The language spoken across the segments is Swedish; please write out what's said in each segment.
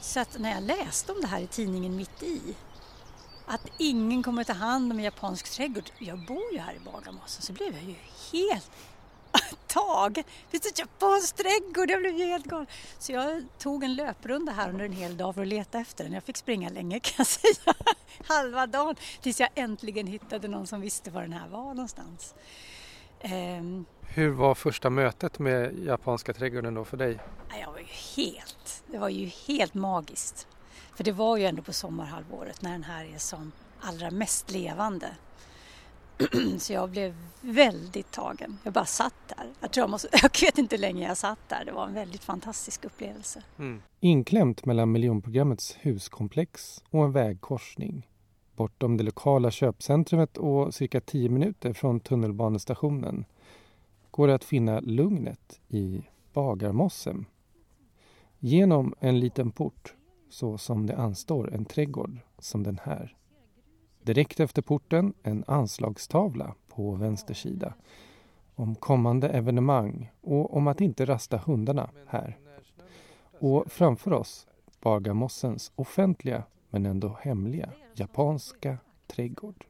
Så att när jag läste om det här i tidningen mitt i att ingen kommer ta hand om en japansk trädgård. Jag bor ju här i Bagarmossen så blev jag ju helt tagen. Finns det en japansk trädgård? Jag blev ju helt galen. Så jag tog en löprunda här under en hel dag för att leta efter den. Jag fick springa länge kan jag säga. Halva dagen tills jag äntligen hittade någon som visste var den här var någonstans. Um, hur var första mötet med japanska trädgården då för dig? Jag var ju helt, det var ju helt magiskt. För det var ju ändå på sommarhalvåret när den här är som allra mest levande. Så jag blev väldigt tagen. Jag bara satt där. Jag, tror jag, måste, jag vet inte hur länge jag satt där. Det var en väldigt fantastisk upplevelse. Mm. Inklämt mellan miljonprogrammets huskomplex och en vägkorsning. Bortom det lokala köpcentrumet och cirka tio minuter från tunnelbanestationen går det att finna lugnet i Bagarmossen. Genom en liten port så som det anstår en trädgård som den här. Direkt efter porten en anslagstavla på vänster sida om kommande evenemang och om att inte rasta hundarna här. Och framför oss Bagarmossens offentliga men ändå hemliga japanska trädgård.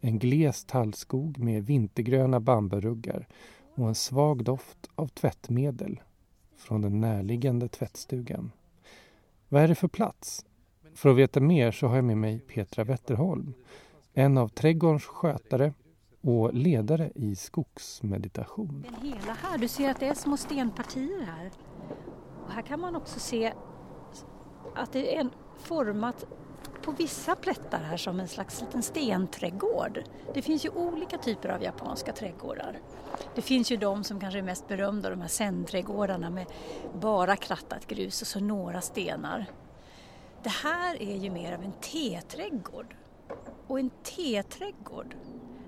En gles tallskog med vintergröna bamburuggar och en svag doft av tvättmedel från den närliggande tvättstugan. Vad är det för plats? För att veta mer så har jag med mig Petra Wetterholm, en av trädgårdens skötare och ledare i skogsmeditation. Den hela här, du ser att det är små stenpartier här. Och här kan man också se att det är format på vissa plättar här som en slags liten stenträdgård. Det finns ju olika typer av japanska trädgårdar. Det finns ju de som kanske är mest berömda, de här zen-trädgårdarna med bara krattat grus och så några stenar. Det här är ju mer av en teträdgård. Och en teträdgård,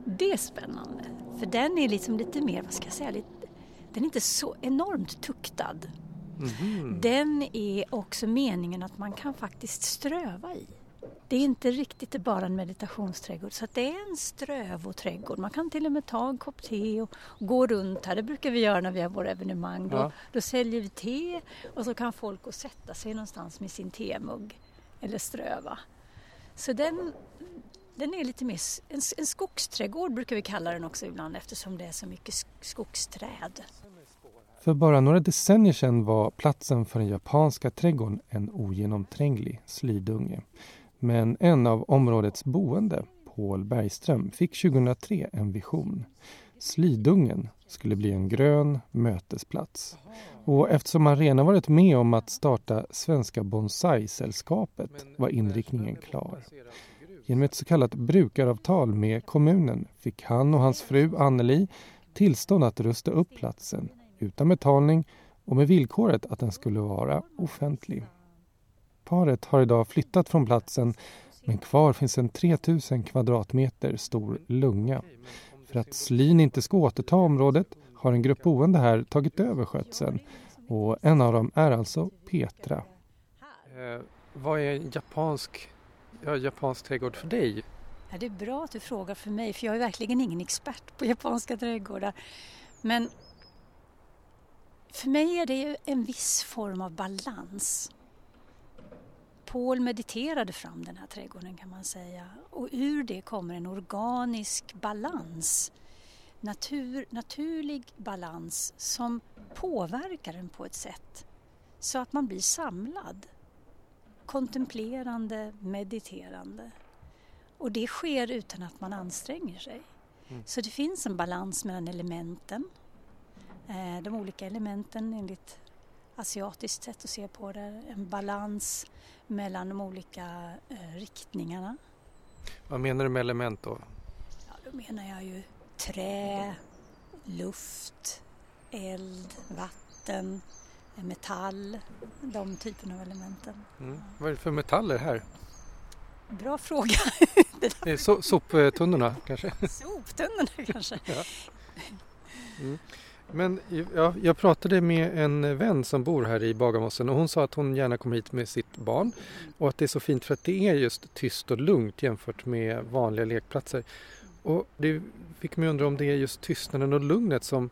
det är spännande. För den är liksom lite mer, vad ska jag säga, lite, den är inte så enormt tuktad. Mm. Den är också meningen att man kan faktiskt ströva i. Det är inte riktigt bara en meditationsträdgård så det är en strövoträdgård. Man kan till och med ta en kopp te och gå runt här. Det brukar vi göra när vi har våra evenemang. Då, ja. då säljer vi te och så kan folk gå och sätta sig någonstans med sin temugg eller ströva. Så den, den är lite mer, en, en skogsträdgård brukar vi kalla den också ibland eftersom det är så mycket skogsträd. För bara några decennier sedan var platsen för den japanska trädgården en ogenomtränglig slidunge. Men en av områdets boende, Paul Bergström, fick 2003 en vision. Slidungen skulle bli en grön mötesplats. Och eftersom han redan varit med om att starta Svenska Bonsai-sällskapet var inriktningen klar. Genom ett så kallat brukaravtal med kommunen fick han och hans fru Anneli tillstånd att rusta upp platsen utan betalning och med villkoret att den skulle vara offentlig. Paret har idag flyttat från platsen men kvar finns en 3000 kvadratmeter stor lunga. För att Slin inte ska återta området har en grupp boende här tagit över skötseln och en av dem är alltså Petra. Eh, vad är en japansk, ja, japansk trädgård för dig? Ja, det är bra att du frågar för mig för jag är verkligen ingen expert på japanska trädgårdar. Men för mig är det en viss form av balans. Paul mediterade fram den här trädgården kan man säga och ur det kommer en organisk balans. Natur, naturlig balans som påverkar en på ett sätt så att man blir samlad. Kontemplerande, mediterande. Och det sker utan att man anstränger sig. Mm. Så det finns en balans mellan elementen. Eh, de olika elementen enligt asiatiskt sätt att se på det. En balans mellan de olika eh, riktningarna. Vad menar du med element då? Ja, då menar jag ju trä, luft, eld, vatten, metall, de typerna av elementen. Mm. Vad är det för metaller här? Bra fråga. det är so soptunnorna kanske? Soptunnorna kanske. ja. mm. Men ja, jag pratade med en vän som bor här i Bagarmossen och hon sa att hon gärna kommer hit med sitt barn och att det är så fint för att det är just tyst och lugnt jämfört med vanliga lekplatser. Och det fick mig undra om det är just tystnaden och lugnet som,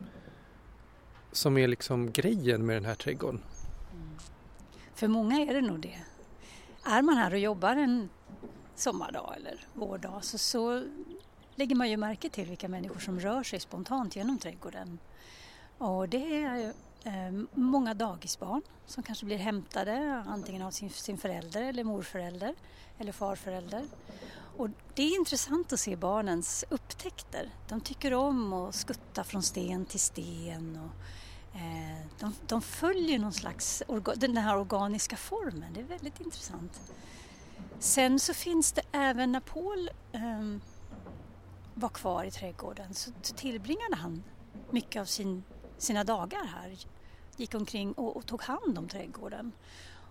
som är liksom grejen med den här trädgården. Mm. För många är det nog det. Är man här och jobbar en sommardag eller vårdag så, så lägger man ju märke till vilka människor som rör sig spontant genom trädgården. Och det är eh, många dagisbarn som kanske blir hämtade antingen av sin, sin förälder eller morförälder eller farförälder. Och det är intressant att se barnens upptäckter. De tycker om att skutta från sten till sten. Och, eh, de, de, följer någon slags, den här organiska formen. Det är väldigt intressant. Sen så finns det även när Paul eh, var kvar i trädgården så tillbringade han mycket av sin, sina dagar här. Gick omkring och, och tog hand om trädgården.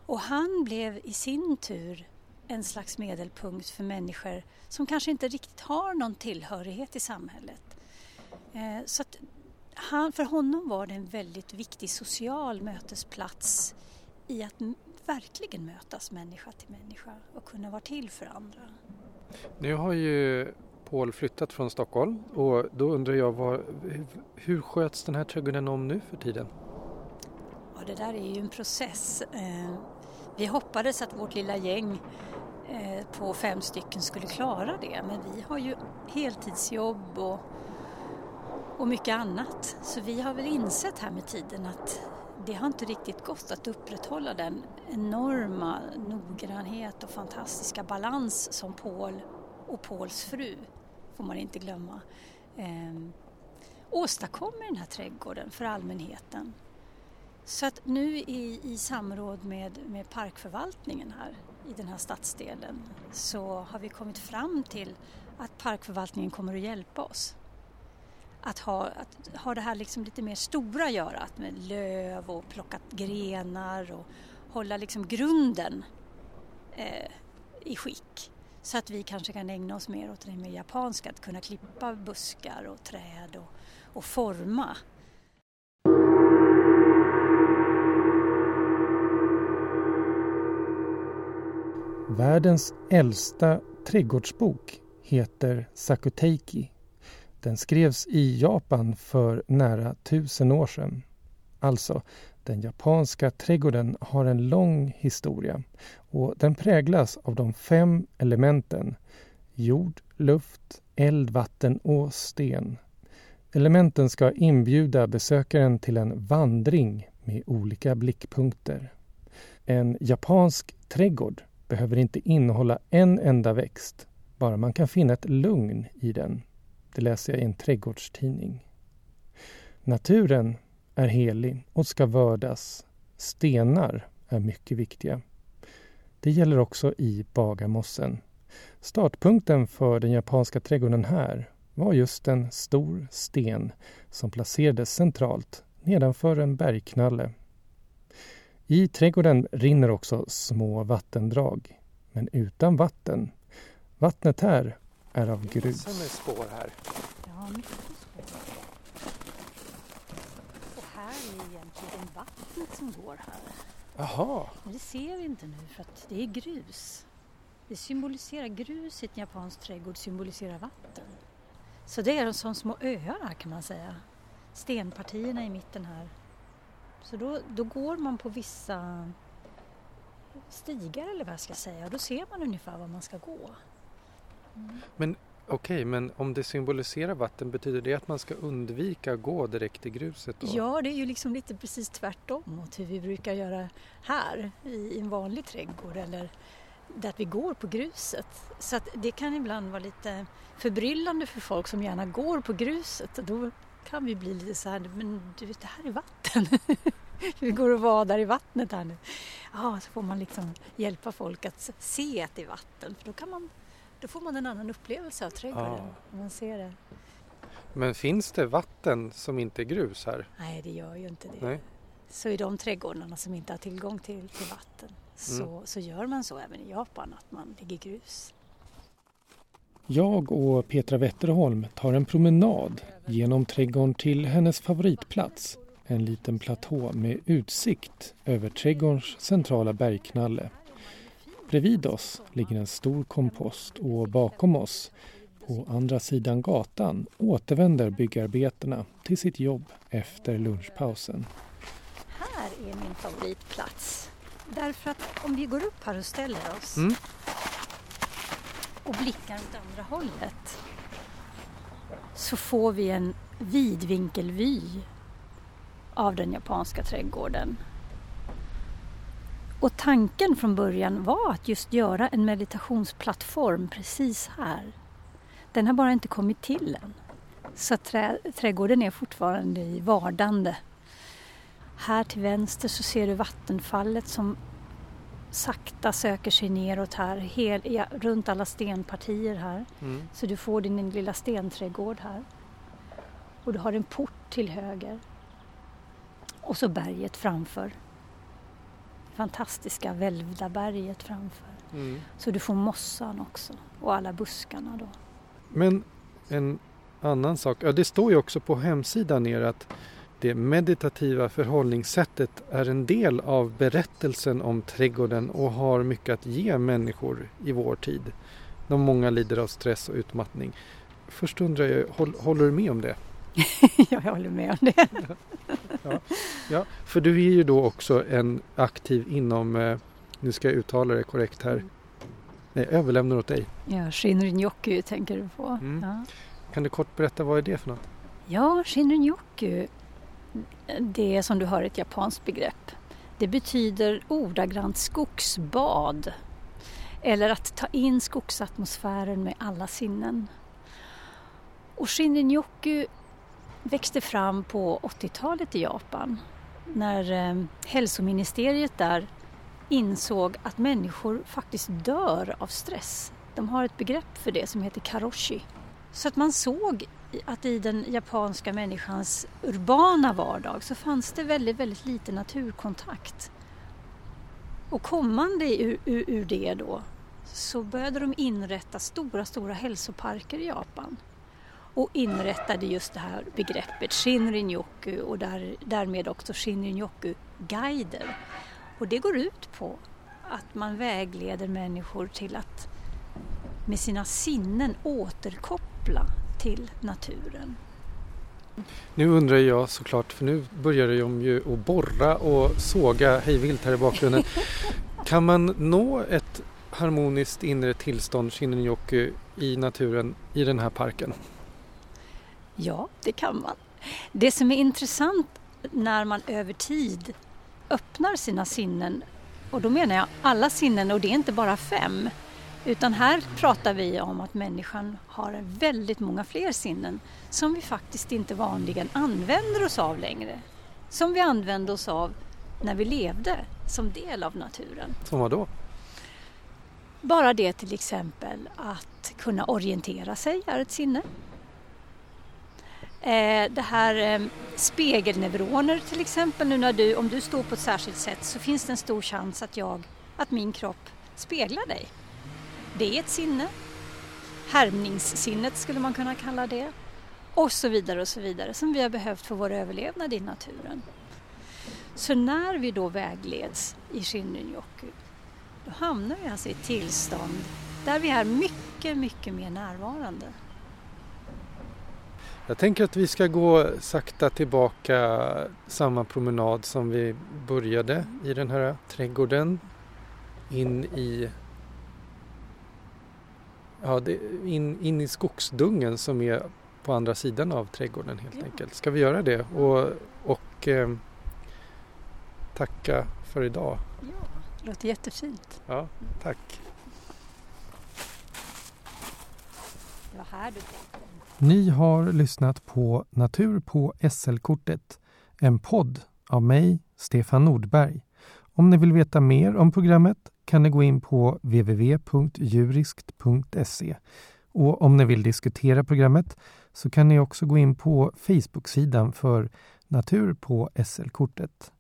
Och han blev i sin tur en slags medelpunkt för människor som kanske inte riktigt har någon tillhörighet i samhället. Eh, så att han, för honom var det en väldigt viktig social mötesplats i att verkligen mötas människa till människa och kunna vara till för andra. Nu har ju Paul flyttat från Stockholm och då undrar jag var, hur sköts den här trädgården om nu för tiden? Ja, det där är ju en process. Eh, vi hoppades att vårt lilla gäng eh, på fem stycken skulle klara det men vi har ju heltidsjobb och, och mycket annat så vi har väl insett här med tiden att det har inte riktigt gått att upprätthålla den enorma noggrannhet och fantastiska balans som Paul och Pauls fru, får man inte glömma, eh, åstadkommer den här trädgården för allmänheten. Så att nu i, i samråd med, med parkförvaltningen här i den här stadsdelen så har vi kommit fram till att parkförvaltningen kommer att hjälpa oss att ha, att ha det här liksom lite mer stora att göra, med löv och plocka grenar och hålla liksom grunden eh, i skick. Så att vi kanske kan ägna oss mer åt det mer japanska, att kunna klippa buskar och träd och, och forma. Världens äldsta trädgårdsbok heter Sakuteiki den skrevs i Japan för nära tusen år sedan. Alltså, den japanska trädgården har en lång historia och den präglas av de fem elementen jord, luft, eld, vatten och sten. Elementen ska inbjuda besökaren till en vandring med olika blickpunkter. En japansk trädgård behöver inte innehålla en enda växt, bara man kan finna ett lugn i den. Det läser jag i en trädgårdstidning. Naturen är helig och ska vördas. Stenar är mycket viktiga. Det gäller också i Bagarmossen. Startpunkten för den japanska trädgården här var just en stor sten som placerades centralt nedanför en bergknalle. I trädgården rinner också små vattendrag, men utan vatten. Vattnet här är av grus. Massor med spår här. Ja, mycket spår. Och här är egentligen vattnet som går här. Jaha. Men det ser vi inte nu för att det är grus. Det symboliserar grus i en japansk trädgård symboliserar vatten. Så det är som små öar här kan man säga. Stenpartierna i mitten här. Så då, då går man på vissa stigar eller vad jag ska säga och då ser man ungefär var man ska gå. Men okej, men om det symboliserar vatten, betyder det att man ska undvika att gå direkt i gruset? Då? Ja, det är ju liksom lite precis tvärtom mot hur vi brukar göra här i en vanlig trädgård eller där vi går på gruset. Så att det kan ibland vara lite förbryllande för folk som gärna går på gruset. Då kan vi bli lite så här, men du vet det här är vatten. vi går och vadar i vattnet här nu. Ja, så får man liksom hjälpa folk att se att det är vatten för då kan man då får man en annan upplevelse av trädgården. Ja. Man ser det. Men finns det vatten som inte är grus här? Nej, det gör ju inte det. Nej. Så i de trädgårdarna som inte har tillgång till, till vatten så, mm. så gör man så även i Japan, att man lägger grus. Jag och Petra Wetterholm tar en promenad genom trädgården till hennes favoritplats. En liten platå med utsikt över trädgårdens centrala bergknalle. Bredvid oss ligger en stor kompost och bakom oss på andra sidan gatan återvänder byggarbetarna till sitt jobb efter lunchpausen. Här är min favoritplats. Därför att om vi går upp här och ställer oss Mm. och blickar åt andra hållet så får vi en vidvinkelvy av den japanska trädgården. Och tanken från början var att just göra en meditationsplattform precis här. Den har bara inte kommit till än. Så trä, trädgården är fortfarande i vardande. Här till vänster så ser du vattenfallet som sakta söker sig neråt här, hel, ja, runt alla stenpartier här. Mm. Så du får din lilla stenträdgård här. Och du har en port till höger. Och så berget framför. Fantastiska välvda berget framför. Mm. Så du får mossan också och alla buskarna då. Men en annan sak, ja, det står ju också på hemsidan ner att det meditativa förhållningssättet är en del av berättelsen om trädgården och har mycket att ge människor i vår tid. De många lider av stress och utmattning. Först undrar jag, håll, håller du med om det? jag håller med om det. Ja, för du är ju då också en aktiv inom, eh, nu ska jag uttala det korrekt här, Nej, jag överlämnar åt dig. Ja, Shinrin-yoku tänker du på. Mm. Ja. Kan du kort berätta vad är det för något? Ja, Shinrin-yoku, det är som du hör ett japanskt begrepp. Det betyder ordagrant skogsbad. Eller att ta in skogsatmosfären med alla sinnen. Och Shinrin-yoku växte fram på 80-talet i Japan. När eh, hälsoministeriet där insåg att människor faktiskt dör av stress. De har ett begrepp för det som heter karoshi. Så att man såg att i den japanska människans urbana vardag så fanns det väldigt, väldigt lite naturkontakt. Och kommande ur, ur, ur det då så började de inrätta stora, stora hälsoparker i Japan och inrättade just det här begreppet Shinrin-yoku och där, därmed också Shinrin-yoku-guider. Och det går ut på att man vägleder människor till att med sina sinnen återkoppla till naturen. Nu undrar jag såklart, för nu börjar de ju att borra och såga hejvilt här i bakgrunden. kan man nå ett harmoniskt inre tillstånd, Shinrin-yoku, i naturen i den här parken? Ja, det kan man. Det som är intressant när man över tid öppnar sina sinnen, och då menar jag alla sinnen och det är inte bara fem, utan här pratar vi om att människan har väldigt många fler sinnen som vi faktiskt inte vanligen använder oss av längre. Som vi använde oss av när vi levde som del av naturen. Som vad då? Bara det till exempel att kunna orientera sig är ett sinne. Eh, det här eh, spegelneuroner till exempel, nu när du, om du står på ett särskilt sätt så finns det en stor chans att jag, att min kropp speglar dig. Det är ett sinne. Härmningssinnet skulle man kunna kalla det. Och så vidare och så vidare som vi har behövt för vår överlevnad i naturen. Så när vi då vägleds i Shinrin-yoku då hamnar vi alltså i ett tillstånd där vi är mycket, mycket mer närvarande. Jag tänker att vi ska gå sakta tillbaka samma promenad som vi började i den här trädgården. In i Ja, det, in, in i skogsdungen som är på andra sidan av trädgården helt Ja. enkelt. Ska vi göra det? Och, och eh, tacka för idag. Ja, det låter jättefint. Ja, tack. Det var här du tänkte. Ni har lyssnat på Natur på SL-kortet, en podd av mig, Stefan Nordberg. Om ni vill veta mer om programmet kan ni gå in på www.juriskt.se. Och om ni vill diskutera programmet så kan ni också gå in på Facebook-sidan för Natur på SL-kortet.